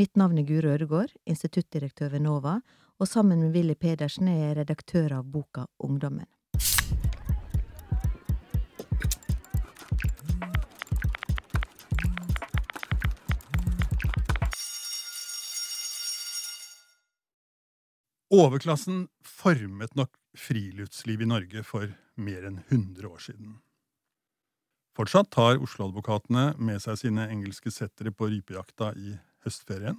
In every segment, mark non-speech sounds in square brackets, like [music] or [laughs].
Mitt navn er Guro Ødegård, instituttdirektør ved NOVA, og sammen med Willy Pedersen er jeg redaktør av boka Ungdommen. Overklassen formet nok friluftsliv i Norge for mer enn 100 år siden. Fortsatt tar Oslo-advokatene med seg sine engelske settere på rypejakta i høstferien.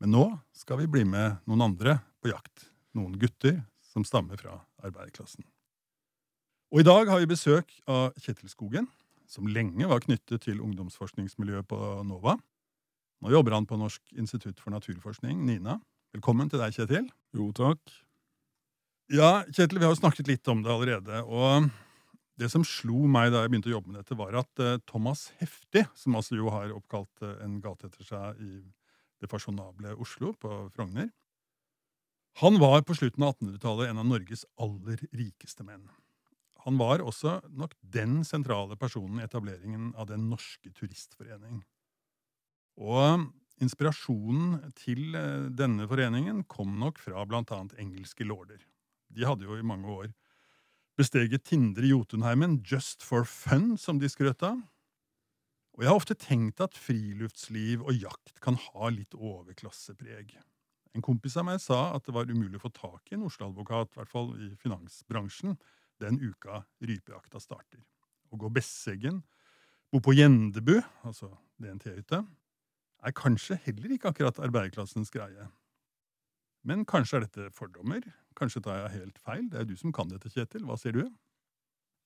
Men nå skal vi bli med noen andre på jakt. Noen gutter som stammer fra arbeiderklassen. Og i dag har vi besøk av Kjetil Skogen, som lenge var knyttet til ungdomsforskningsmiljøet på NOVA. Nå jobber han på Norsk institutt for naturforskning, NINA. Velkommen til deg, Kjetil. Jo, takk. Ja, Kjetil, vi har jo snakket litt om det allerede. og det som slo meg da jeg begynte å jobbe med dette, var at uh, Thomas Hefti, som altså jo har oppkalt uh, en gate etter seg i det fasjonable Oslo, på Frogner, han var på slutten av 1800-tallet en av Norges aller rikeste menn. Han var også nok den sentrale personen i etableringen av Den norske turistforening. Og inspirasjonen til denne foreningen kom nok fra blant annet engelske lorder. De hadde jo i mange år besteget Tindre Jotunheimen just for fun, som de skrøt av. Og jeg har ofte tenkt at friluftsliv og jakt kan ha litt overklassepreg. En kompis av meg sa at det var umulig å få tak i en Oslo-advokat, i hvert fall i finansbransjen, den uka rypejakta starter. Å gå Besseggen, bo på Gjendebu, altså DNT-hytte, er kanskje heller ikke akkurat arbeiderklassens greie. Men kanskje er dette fordommer? Kanskje tar jeg helt feil? Det er du som kan dette, Kjetil. Hva sier du?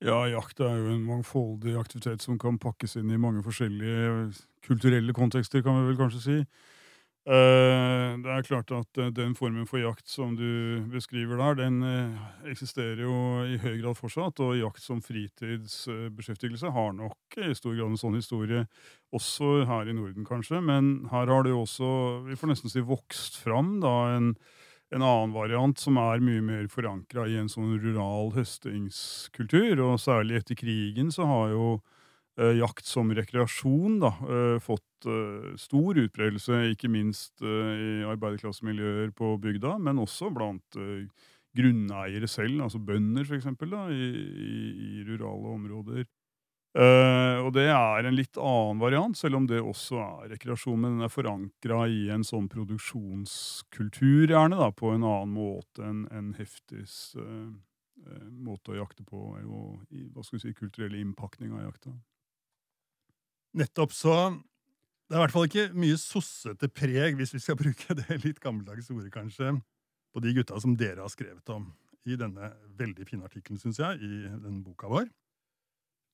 Ja, jakt er jo en mangfoldig aktivitet som kan pakkes inn i mange forskjellige kulturelle kontekster, kan vi vel kanskje si. Eh, det er klart at eh, den formen for jakt som du beskriver der, den eh, eksisterer jo i høy grad fortsatt. Og jakt som fritidsbeskjeftigelse har nok i stor grad en sånn historie, også her i Norden kanskje. Men her har det jo også, vi får nesten si, vokst fram da en en annen variant som er mye mer forankra i en sånn rural høstingskultur. Og særlig etter krigen så har jo jakt som rekreasjon da, eh, fått eh, stor utbredelse, ikke minst eh, i arbeiderklassemiljøer på bygda, men også blant eh, grunneiere selv, altså bønder f.eks., i, i, i rurale områder. Uh, og det er en litt annen variant, selv om det også er rekreasjon. Men den er forankra i en sånn produksjonskultur, gjerne, da, på en annen måte enn en Heftis uh, måte å jakte på, og hva skal vi si, kulturelle innpakning av jakta. Nettopp så Det er i hvert fall ikke mye sossete preg, hvis vi skal [laughs] bruke det litt gammeldagse ordet, kanskje, på de gutta som dere har skrevet om i denne veldig fine artikkelen, syns jeg, i den boka vår.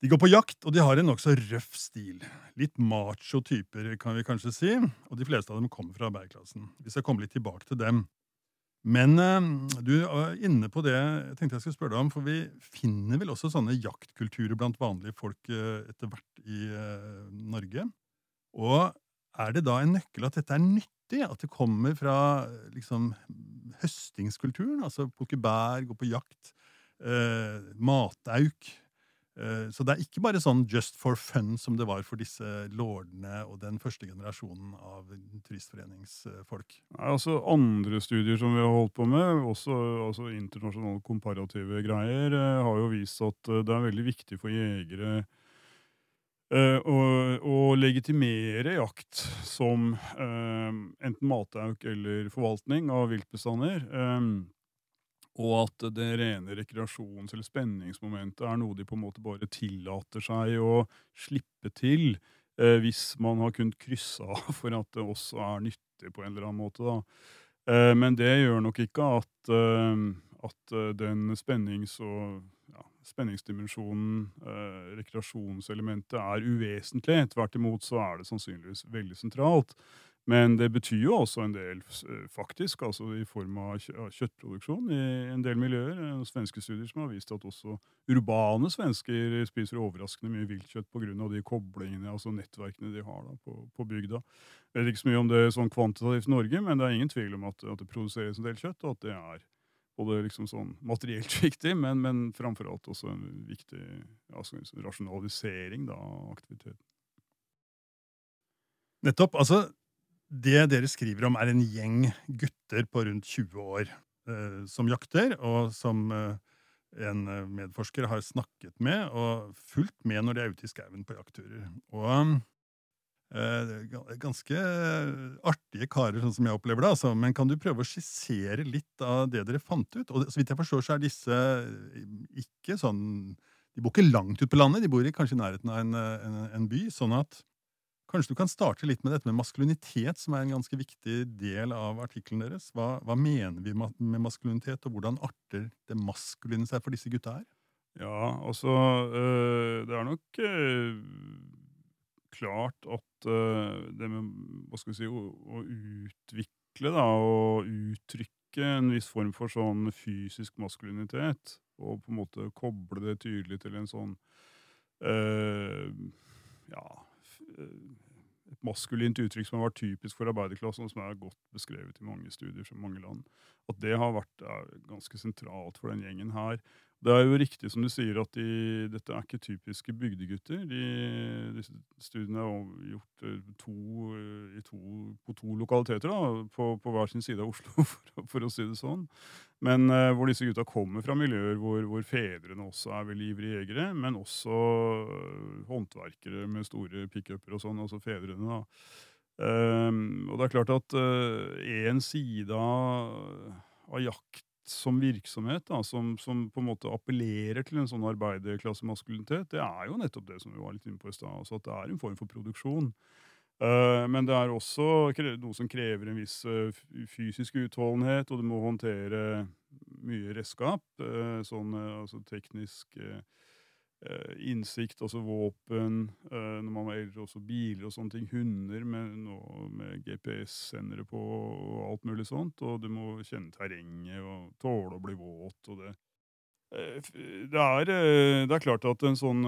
De går på jakt, og de har en nokså røff stil. Litt macho typer, kan vi kanskje si, og de fleste av dem kommer fra arbeiderklassen. Vi skal komme litt tilbake til dem. Men eh, du er inne på det jeg tenkte jeg skulle spørre deg om, for vi finner vel også sånne jaktkulturer blant vanlige folk eh, etter hvert i eh, Norge. Og er det da en nøkkel at dette er nyttig? At det kommer fra liksom, høstingskulturen? Altså plukke bær, gå på jakt, eh, matauk Eh, så det er ikke bare sånn just for fun som det var for disse lordene og den første generasjonen av turistforeningsfolk. Nei, altså Andre studier som vi har holdt på med, også altså internasjonale komparative greier, eh, har jo vist at eh, det er veldig viktig for jegere å, å legitimere jakt som enten matauk eller forvaltning av viltbestander og at det rene rekreasjons- eller spenningsmomentet er noe de på en måte bare tillater seg å slippe til eh, hvis man har kunnet krysse av [laughs] for at det også er nyttig på en eller annen måte. Da. Eh, men det gjør nok ikke at, eh, at eh, den spennings- og ja, spenningsdimensjonen, eh, rekreasjonselementet, er uvesentlig. Tvert imot så er det sannsynligvis veldig sentralt. Men det betyr jo også en del, eh, faktisk, altså i form av kjøttproduksjon i en del miljøer. Eh, svenske studier som har vist at også urbane svensker spiser overraskende mye viltkjøtt pga. de koblingene, altså nettverkene de har da, på, på, bygda. Jeg vet ikke så mye om det er sånn kvantitativt i Norge, men det er ingen tvil om at, at det produseres en del kjøtt, og at det er både liksom sånn materielt [laughs] viktig, men, men framfor alt også en viktig ja, rasjonalisering da, av aktiviteten. Nettopp. altså det dere skriver om, er en gjeng gutter på rundt 20 år eh, som jakter, og som eh, en eh, medforsker har snakket med og fulgt med når de er ute i skauen på jaktturer. Og eh, Ganske artige karer, sånn som jeg opplever det. Altså. Men kan du prøve å skissere litt av det dere fant ut? Og så vidt jeg forstår, så er disse ikke sånn De bor ikke langt ut på landet, de bor kanskje i nærheten av en, en, en by. sånn at Kanskje du kan starte litt med dette med maskulinitet, som er en ganske viktig del av artikkelen deres. Hva, hva, mener vi med maskulinitet, og hvordan arter det maskuline seg for disse gutta her? Ja, altså øh, Det er nok øh, klart at øh, det med hva skal vi si, å, å utvikle da, og uttrykke en viss form for sånn fysisk maskulinitet, og på en måte koble det tydelig til en sånn ja, et maskulint uttrykk som har vært typisk for arbeiderklassen, og som er godt beskrevet i mange studier fra mange land. At det har vært ganske sentralt for den gjengen her. Det er jo riktig som du sier at de, dette er ikke typiske bygdegutter. De, disse studiene er gjort eh, to, eh, to, på to lokaliteter, da, på, på, hver sin side av Oslo, [laughs] for, for å si det sånn. Men eh, hvor disse gutta kommer fra miljøer hvor, hvor, fedrene også er veldig ivrige jegere, men også uh, håndverkere med store pickuper og sånn, altså fedrene. da. Um, og det er klart at én uh, side av, av jakt som virksomhet, da, som, som, på en måte appellerer til en sånn arbeiderklassemaskulinitet, det er jo nettopp det som vi var litt inne på i stad. Altså at det er en form for produksjon. Uh, men det er også noe som krever en viss uh, fysisk utholdenhet, og du må håndtere mye redskap. Uh, sånn altså teknisk Eh, innsikt, altså våpen, eh, når man velger også biler og sånne ting, hunder med, med GPS-sendere på og alt mulig sånt, og du må kjenne terrenget og tåle å bli våt og det. Eh, det er, det er klart at en sånn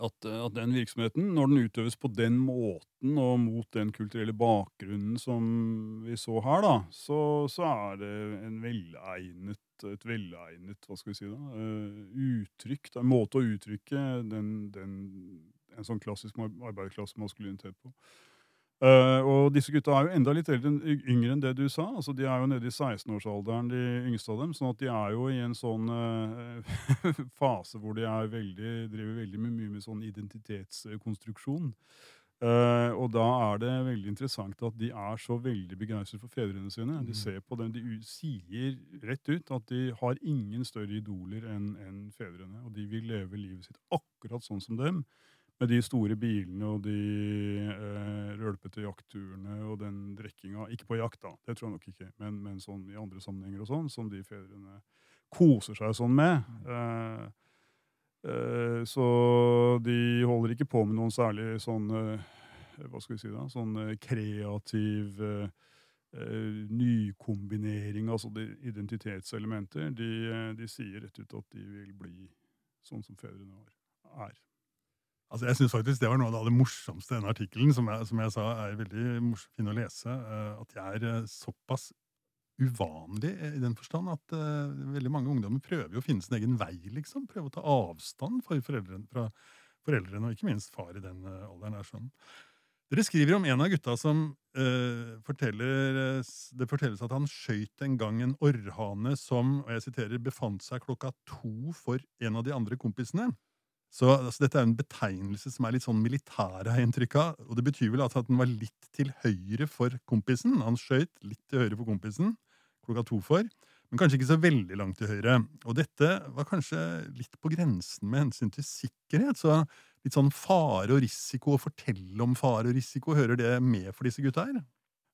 at, at, den virksomheten, når den utøves på den måten og mot den kulturelle bakgrunnen som vi så her, da, så, så er det en velegnet, et velegnet hva skal vi si da, uh, uttrykk, en måte å uttrykke den, den, en sånn klassisk arbeiderklassemaskulinitet på. Uh, og disse gutta er jo enda litt eldre, yngre enn det du sa. altså De er jo nede i 16-årsalderen, de yngste av dem. sånn at de er jo i en sånn uh, [laughs] fase hvor de veldig, driver veldig mye med sånn identitetskonstruksjon. Uh, og da er det veldig interessant at de er så veldig begeistret for fedrene sine. De mm. ser på dem, de sier rett ut at de har ingen større idoler enn en fedrene. Og de vil leve livet sitt akkurat sånn som dem med de store bilene og de uh, rølpete jaktturene og den drikkinga Ikke på jakt, da, det tror jeg nok ikke, men, men sånn i andre sammenhenger og sånn, som de fedrene koser seg sånn med. Eh, så de holder ikke på med noen særlig sånn eh, Hva skal vi si da? Sånn eh, kreativ eh, nykombinering, altså de identitetselementer. De, de sier rett ut at de vil bli sånn som fedrene er. Altså, jeg synes faktisk det var noe av det morsomste i denne artikkelen, som jeg, som jeg sa er veldig fin å lese. At de er såpass uvanlige i den forstand at uh, veldig mange ungdommer prøver å finne sin egen vei, liksom. Prøver å ta avstand for foreldrene, fra foreldrene, og ikke minst far i den alderen. er sånn. Dere skriver om en av gutta som forteller Det fortelles at han skøyt en gang en orrhane som og jeg siterer, befant seg klokka to for en av de andre kompisene. Så altså, Dette er en betegnelse som er litt sånn militær, har jeg inntrykk av. Og det betyr vel at den var litt til høyre for kompisen. Han skøyt litt til høyre for kompisen, klokka to for, men kanskje ikke så veldig langt til høyre. Og dette var kanskje litt på grensen med hensyn til sikkerhet. Så litt sånn fare og risiko, å fortelle om fare og risiko, hører det med for disse gutta her?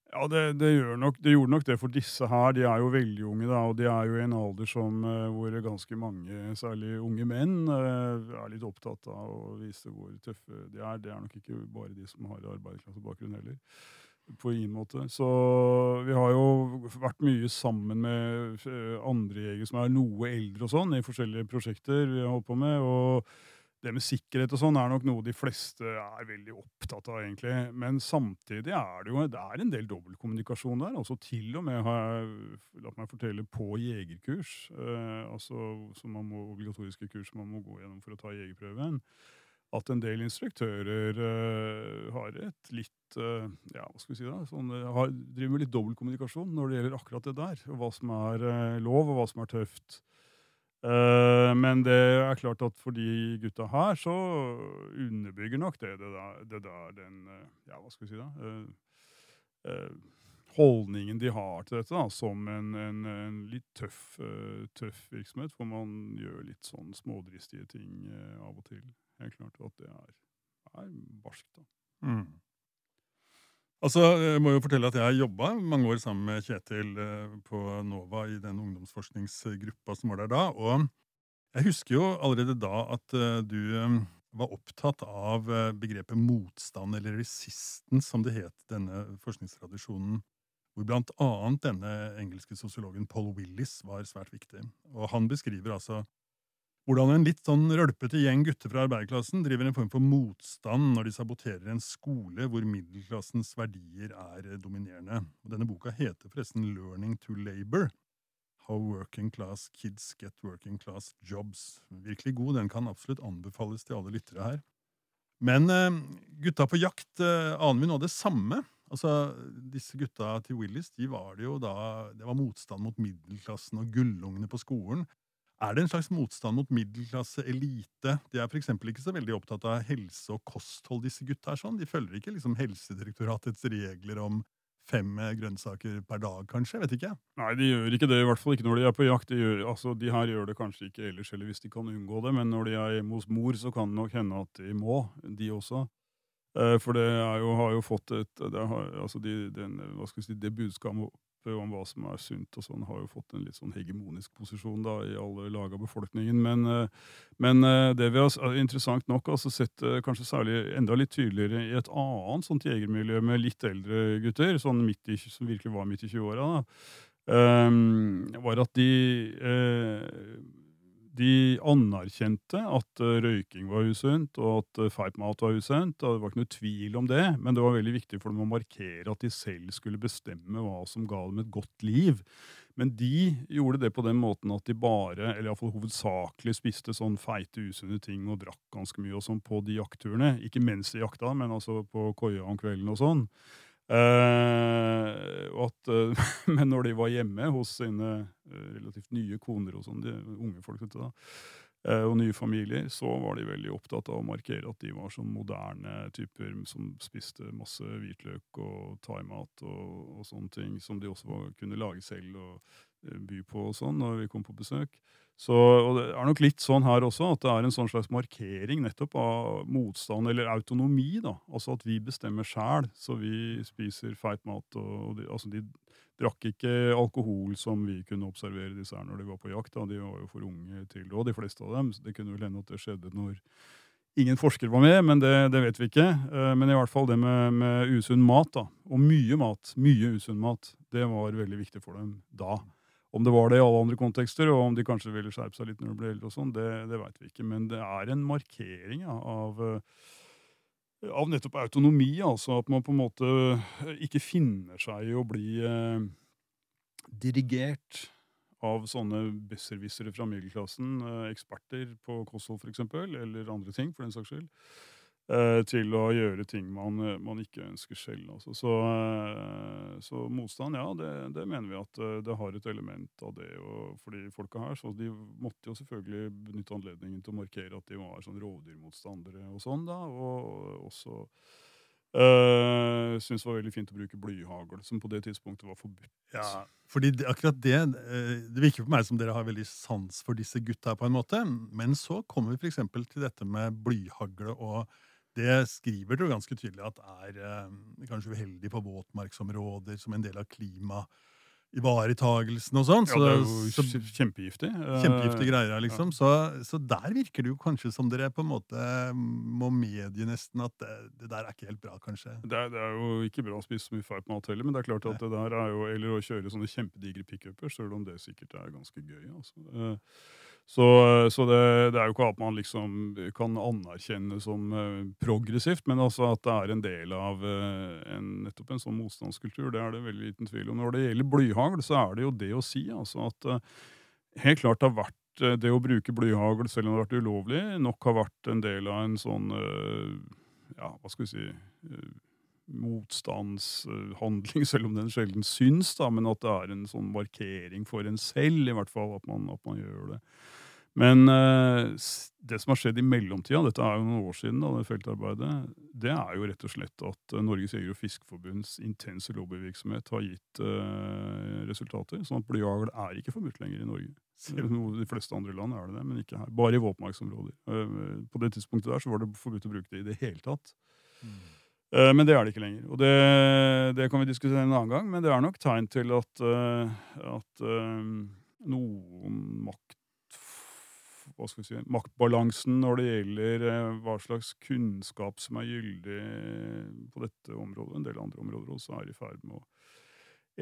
Ja, det, det, nok, det, gjorde nok det for disse her. De er jo veldig unge, da, og de er jo i en alder som, uh, hvor ganske mange, særlig unge menn, uh, er litt opptatt av å vise hvor tøffe de er. Det er nok ikke bare de som har arbeiderklassebakgrunn heller. På ingen måte. Så vi har jo vært mye sammen med uh, andre jegere som er noe eldre og sånn, i forskjellige prosjekter vi har holdt på med. og det med sikkerhet og sånn er nok noe de fleste er veldig opptatt av, egentlig. Men samtidig er det jo det er en del dobbeltkommunikasjon der. altså Til og med har jeg latt meg fortelle på jegerkurs, eh, altså som man må, obligatoriske kurs man må gå gjennom for å ta jegerprøven, at en del instruktører eh, har et litt eh, Ja, hva skal vi si da? Sånn, uh, har, driver med litt dobbeltkommunikasjon når det gjelder akkurat det der. Hva som er lov, og hva som er tøft. Men det er klart at for de gutta her, så underbygger nok det det der, det der den Ja, hva skal vi si da? holdningen de har til dette, da, som en, en, en litt tøff, tøff, virksomhet, hvor man gjør litt sånn smådristige ting av og til helt klart at det er, er barskt. da. Mm. Altså, Jeg må jo fortelle at jeg har jobba mange år sammen med Kjetil eh, på NOVA i den ungdomsforskningsgruppa som var der da. Og jeg husker jo allerede da at uh, du um, var opptatt av begrepet motstand, eller resistance, som det het, denne forskningstradisjonen, hvor blant annet denne engelske sosiologen Paul Willis var svært viktig. Og han beskriver altså hvordan en litt sånn rølpete gjeng gutter fra arbeiderklassen driver en form for motstand når de saboterer en skole hvor middelklassens verdier er dominerende. Og denne boka heter forresten Learning to Labor. How Working Class Kids Get Working Class Jobs. Virkelig god. Den kan absolutt anbefales til alle lyttere her. Men eh, gutta på jakt eh, aner vi nå det samme. Altså, Disse gutta til Willis de var det jo da, det var motstand mot middelklassen og gullungene på skolen. Er det en slags motstand mot middelklasse, elite? De er f.eks. ikke så veldig opptatt av helse og kosthold, disse gutta. er sånn. De følger ikke liksom Helsedirektoratets regler om fem eh, grønnsaker per dag, kanskje? Vet ikke. Nei, de gjør ikke det, i hvert fall ikke når de er på jakt. De, gjør, altså, de her gjør det kanskje ikke ellers, eller hvis de kan unngå det, men når de er hjemme hos mor, så kan det nok hende at de må, de også. Eh, for det jo, har jo fått et det, har, altså de, den, hva skal si, det budskapet om hva som er sunt, og sånn, har jo fått en litt sånn hegemonisk posisjon da, i alle lag av befolkningen. Men, eh, men eh, det vi har interessant nok altså sett eh, kanskje særlig enda litt tydeligere i et annet sånt jegermiljø med litt eldre gutter, sånn midt i, som virkelig var midt i 20-åra, um, var at de de anerkjente at uh, røyking var usunt, og at feitmat feit mat var usunt. Det var ikke noe tvil om det, men det var veldig viktig for dem å markere at de selv skulle bestemme hva som ga dem et godt liv. Men de gjorde det på den måten at de bare, eller iallfall hovedsakelig, spiste sånn feite, usunne ting og drakk ganske mye og sånn på de jaktturene. Ikke mens de jakta, men altså på koia om kvelden og sånn. Uh, at, uh, [laughs] men når de var hjemme hos sine uh, relativt nye koner og sånn, unge folk, vet du da, og nye familier, så var de veldig opptatt av å markere at de var sånn moderne typer som spiste masse hvitløk og thaimat og, og sånne ting, som de også var, kunne lage selv og by på og sånn når vi kom på besøk. Så, og Det er nok litt sånn her også, at det er en sånn slags markering nettopp av motstand, eller autonomi. da, Altså at vi bestemmer sjæl, så vi spiser feit mat. og, de, altså de drakk ikke alkohol som vi kunne observere disse her når de var på jakt. da, De var jo for unge til det, og de fleste av dem. så Det kunne vel hende at det skjedde når ingen forsker var med, men det, det vet vi ikke. Eh, men i hvert fall det med, med usunn mat, da, og mye mat, mye usunn mat, det var veldig viktig for dem da. Om det var det i alle andre kontekster, og om de kanskje ville skjerpe seg litt når de ble eldre, og sånn, det, det veit vi ikke. Men det er en markering ja, av, eh, av, nettopp autonomi. Altså at man på en måte ikke finner seg i å bli eh, dirigert av sånne besserwissere fra middelklassen, eh, eksperter på kosthold f.eks., eller andre ting, for den saks skyld. Eh, til å gjøre ting man, eh, man ikke ønsker selv. Altså. Så, eh, så, motstand, ja, det, det, mener vi at det har et element av det og for de folka her. Så de måtte jo selvfølgelig benytte anledningen til å markere at de var sånn rovdyrmotstandere og sånn, da. Og også øh, syntes det var veldig fint å bruke blyhagl, som på det tidspunktet var forbudt. Ja, fordi det, akkurat det Det virker på meg som dere har veldig sans for disse gutta, på en måte. Men så kommer vi f.eks. til dette med blyhagle og det skriver du ganske tydelig at er eh, kanskje uheldig på våtmarksområder som en del av klimaivaretagelsen og sånn. Ja, det er jo så, kjempegiftig. Kjempegiftige eh, greier, liksom. Ja. Så, så, der virker det jo kanskje som dere på en måte må medgi nesten at det, det, der er ikke helt bra, kanskje. Det er, det er jo ikke bra å spise så mye feit mat heller, men det er klart at det der er jo Eller å kjøre sånne kjempedigre pickuper, selv om det sikkert er ganske gøy. altså. Så, så det, det, er jo ikke at man liksom kan anerkjenne som uh, progressivt, men altså at det er en del av uh, en, nettopp en sånn motstandskultur. Det er det veldig liten tvil om. Når det gjelder blyhagl, så er det jo det å si altså at uh, helt klart det har vært eh, det å bruke blyhagl, selv om det har vært ulovlig, nok har vært en del av en sånn eh, Ja, hva skal vi si eh, Motstandshandling, [laughs] selv om den sjelden syns, da, men at det er en sånn markering for en selv, i hvert fall, at man, at man gjør det. Men uh, det som har skjedd i mellomtida, dette er jo noen år siden, da, det feltarbeidet, det er jo rett og slett at uh, Norges Jeger- og Fiskeforbunds intense lobbyvirksomhet har gitt uh, resultater. Sånn at blyhagl er ikke forbudt lenger i Norge. De fleste andre land er det det, men ikke her. Bare i våtmarksområder. På det tidspunktet der så var det forbudt å bruke det i det hele tatt. Mm. Men det er det ikke lenger. Og det, det, kan vi diskutere en annen gang, men det er nok tegn til at, at noen makt hva skal si, maktbalansen når det gjelder eh, hva slags kunnskap som er gyldig på dette området, og en del andre områder også, er i ferd med å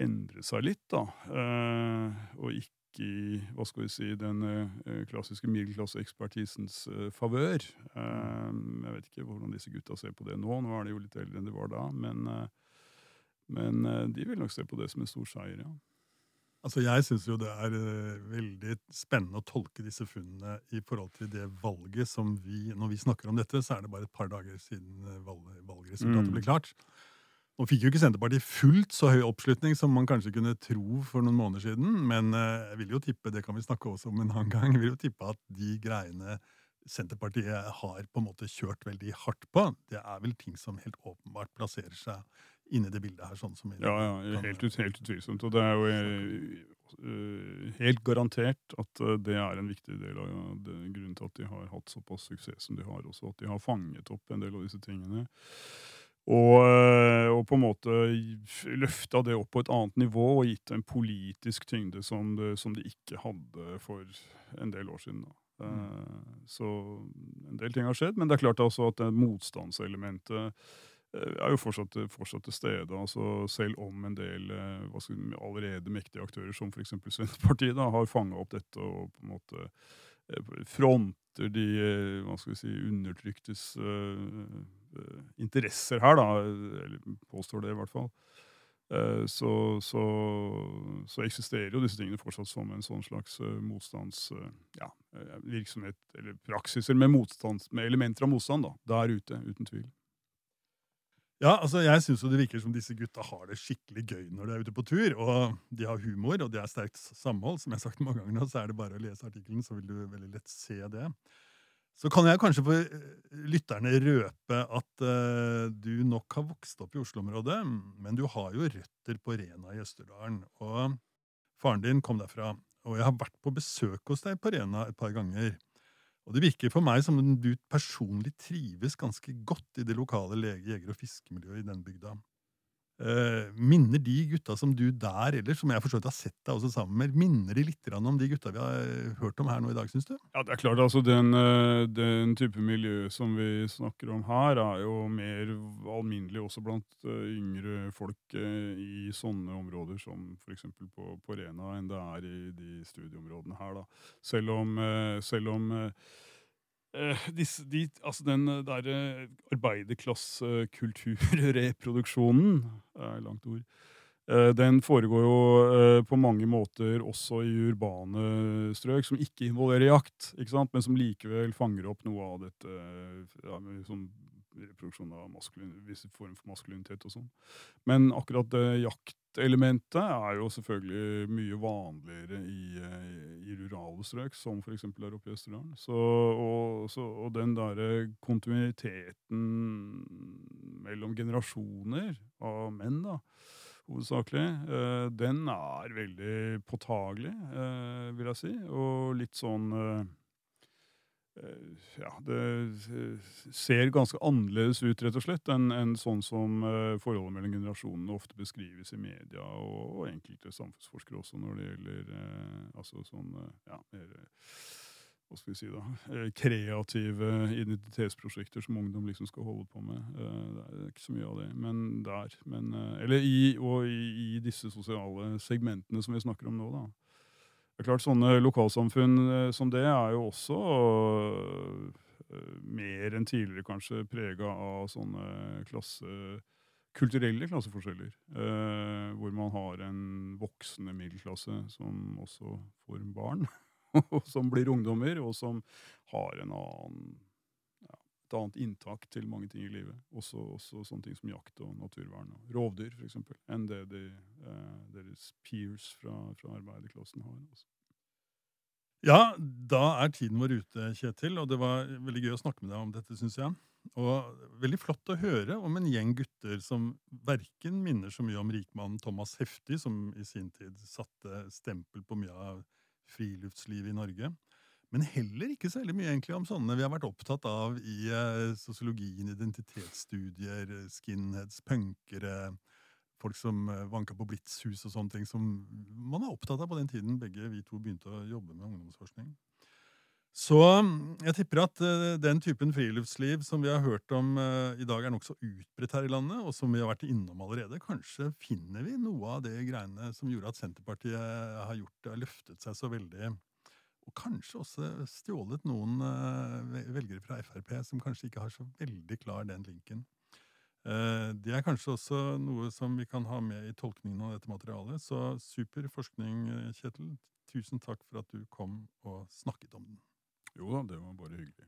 endre seg litt. da, eh, Og ikke i hva skal vi si, den eh, klassiske middelklasseekspertisens favør. Jeg vet ikke hvordan disse gutta ser på det nå. Nå er de jo litt eldre enn de var da. Men, men de vil nok se på det som en stor seier, ja. Altså, Jeg syns jo det er uh, veldig spennende å tolke disse funnene i forhold til det valget som vi Når vi snakker om dette, så er det bare et par dager siden uh, valgresultatet mm. ble klart. Nå fikk jo ikke Senterpartiet fullt så høy oppslutning som man kanskje kunne tro for noen måneder siden, men uh, jeg vil jo tippe, det kan vi snakke også om en annen gang, jeg vil jo tippe at de greiene Senterpartiet har på en måte kjørt veldig hardt på, det er vel ting som helt åpenbart plasserer seg inni det bildet her. sånn som Ja, ja, helt, ut, helt utvilsomt. Og det er jo uh, helt garantert at uh, det er en viktig del av det, grunnen til at de har hatt såpass suksess som de har. også, At de har fanget opp en del av disse tingene. Og, og, på en måte løfta det opp på et annet nivå og gitt en politisk tyngde som det, som de ikke hadde for en del år siden. da. Mm. Så en del ting har skjedd, men det er klart også at det motstandselementet Eh, er jo fortsatt, fortsatt til stede. altså Selv om en del skal, si, allerede mektige aktører, som f.eks. Senterpartiet, da, har fanga opp dette og på en måte eh, fronter de hva skal vi si, undertryktes uh, interesser her, da, eller påstår det i hvert fall. Uh, så, så, så, eksisterer jo disse tingene fortsatt som en sånn slags uh, motstandsvirksomhet, ja, eller praksiser med, med elementer av motstand, da, der ute, uten tvil. Ja, altså jeg syns det virker som disse gutta har det skikkelig gøy når de er ute på tur. Og de har humor, og de har sterkt samhold. Som jeg har sagt mange ganger nå, så er det bare å lese artikkelen, så vil du veldig lett se det. Så kan jeg kanskje for eh, lytterne røpe at uh, du nok har vokst opp i Oslo-området, men du har jo røtter på Rena i Østerdalen. Og faren din kom derfra. Og jeg har vært på besøk hos deg på Rena et par ganger. Og det virker for meg som du personlig trives ganske godt i det lokale lege-, jeger- og fiskemiljøet i den bygda. Uh, minner de gutta som du der, eller som jeg har sett deg også sammen med, minner de litt om de gutta vi har hørt om her nå i dag, syns du? Ja, det er klart. altså den, eh, den, type miljø som vi snakker om her, er jo mer alminnelig også blant yngre folk i sånne områder som f.eks. På, på Rena, enn det er i de studieområdene her. da. Selv om, selv om disse, de, altså den eh, derre uh, arbeiderklassekulturreproduksjonen er langt ord. Den foregår jo på mange måter også i urbane strøk, som ikke involverer jakt, ikke men som likevel fanger opp noe av dette ja, sånn reproduksjon av maskulin, viss form for maskulinitet og sånn. Men akkurat det jaktelementet er jo selvfølgelig mye vanligere i, eh, i rurale strøk, som f.eks. der oppe i Østerdalen. Og, og, den derre kontinuiteten mellom generasjoner av menn, da, hovedsakelig, eh, den er veldig påtagelig, eh, vil jeg si. Og litt sånn ja, det eh, ser ganske annerledes ut, rett og slett, enn en sånn som uh, forholdet mellom generasjonene ofte beskrives i media, og, og enkelte samfunnsforskere også, når det gjelder eh, altså sånn uh, ja, mer hva skal vi si da, kreative identitetsprosjekter som ungdom liksom skal holde på med. Det er ikke så mye av det, men der. Men, eller i, og i, i disse sosiale segmentene som vi snakker om nå, da. Det er klart, Sånne lokalsamfunn eh, som det er jo også uh, mer enn tidligere kanskje prega av sånne klasse, kulturelle klasseforskjeller. Uh, hvor man har en voksende middelklasse som også får barn. [laughs] og som blir ungdommer, og som har en annen, et annet inntak til mange ting i livet. Også, også sånne ting som jakt og naturvern og rovdyr, eksempel, enn det de, eh, deres peers fra, fra arbeiderklassen har. Altså. Ja, da er tiden vår ute, Kjetil, og det var veldig gøy å snakke med deg om dette, syns jeg. Og veldig flott å høre om en gjeng gutter som verken minner så mye om rikmannen Thomas Hefti, som i sin tid satte stempel på mye av friluftslivet i Norge, men heller ikke så mye egentlig om sånne vi har vært opptatt av i eh, sosiologien, identitetsstudier, skinheads, punkere, folk som eh, vanka på Blitzhus og sånne ting, som man er opptatt av på den tiden begge vi to begynte å jobbe med ungdomsforskning. Så jeg tipper at uh, den typen friluftsliv som vi har hørt om uh, i dag, er nokså utbredt her i landet, og som vi har vært innom allerede. Kanskje finner vi noe av det greiene som gjorde at Senterpartiet har, gjort, har løftet seg så veldig. Og kanskje også stjålet noen uh, velgere fra Frp som kanskje ikke har så veldig klar den linken. Det er kanskje også noe som vi kan ha med i tolkningen av dette materialet. Så super forskning, Kjetil. Tusen takk for at du kom og snakket om den. Jo da, det var bare hyggelig.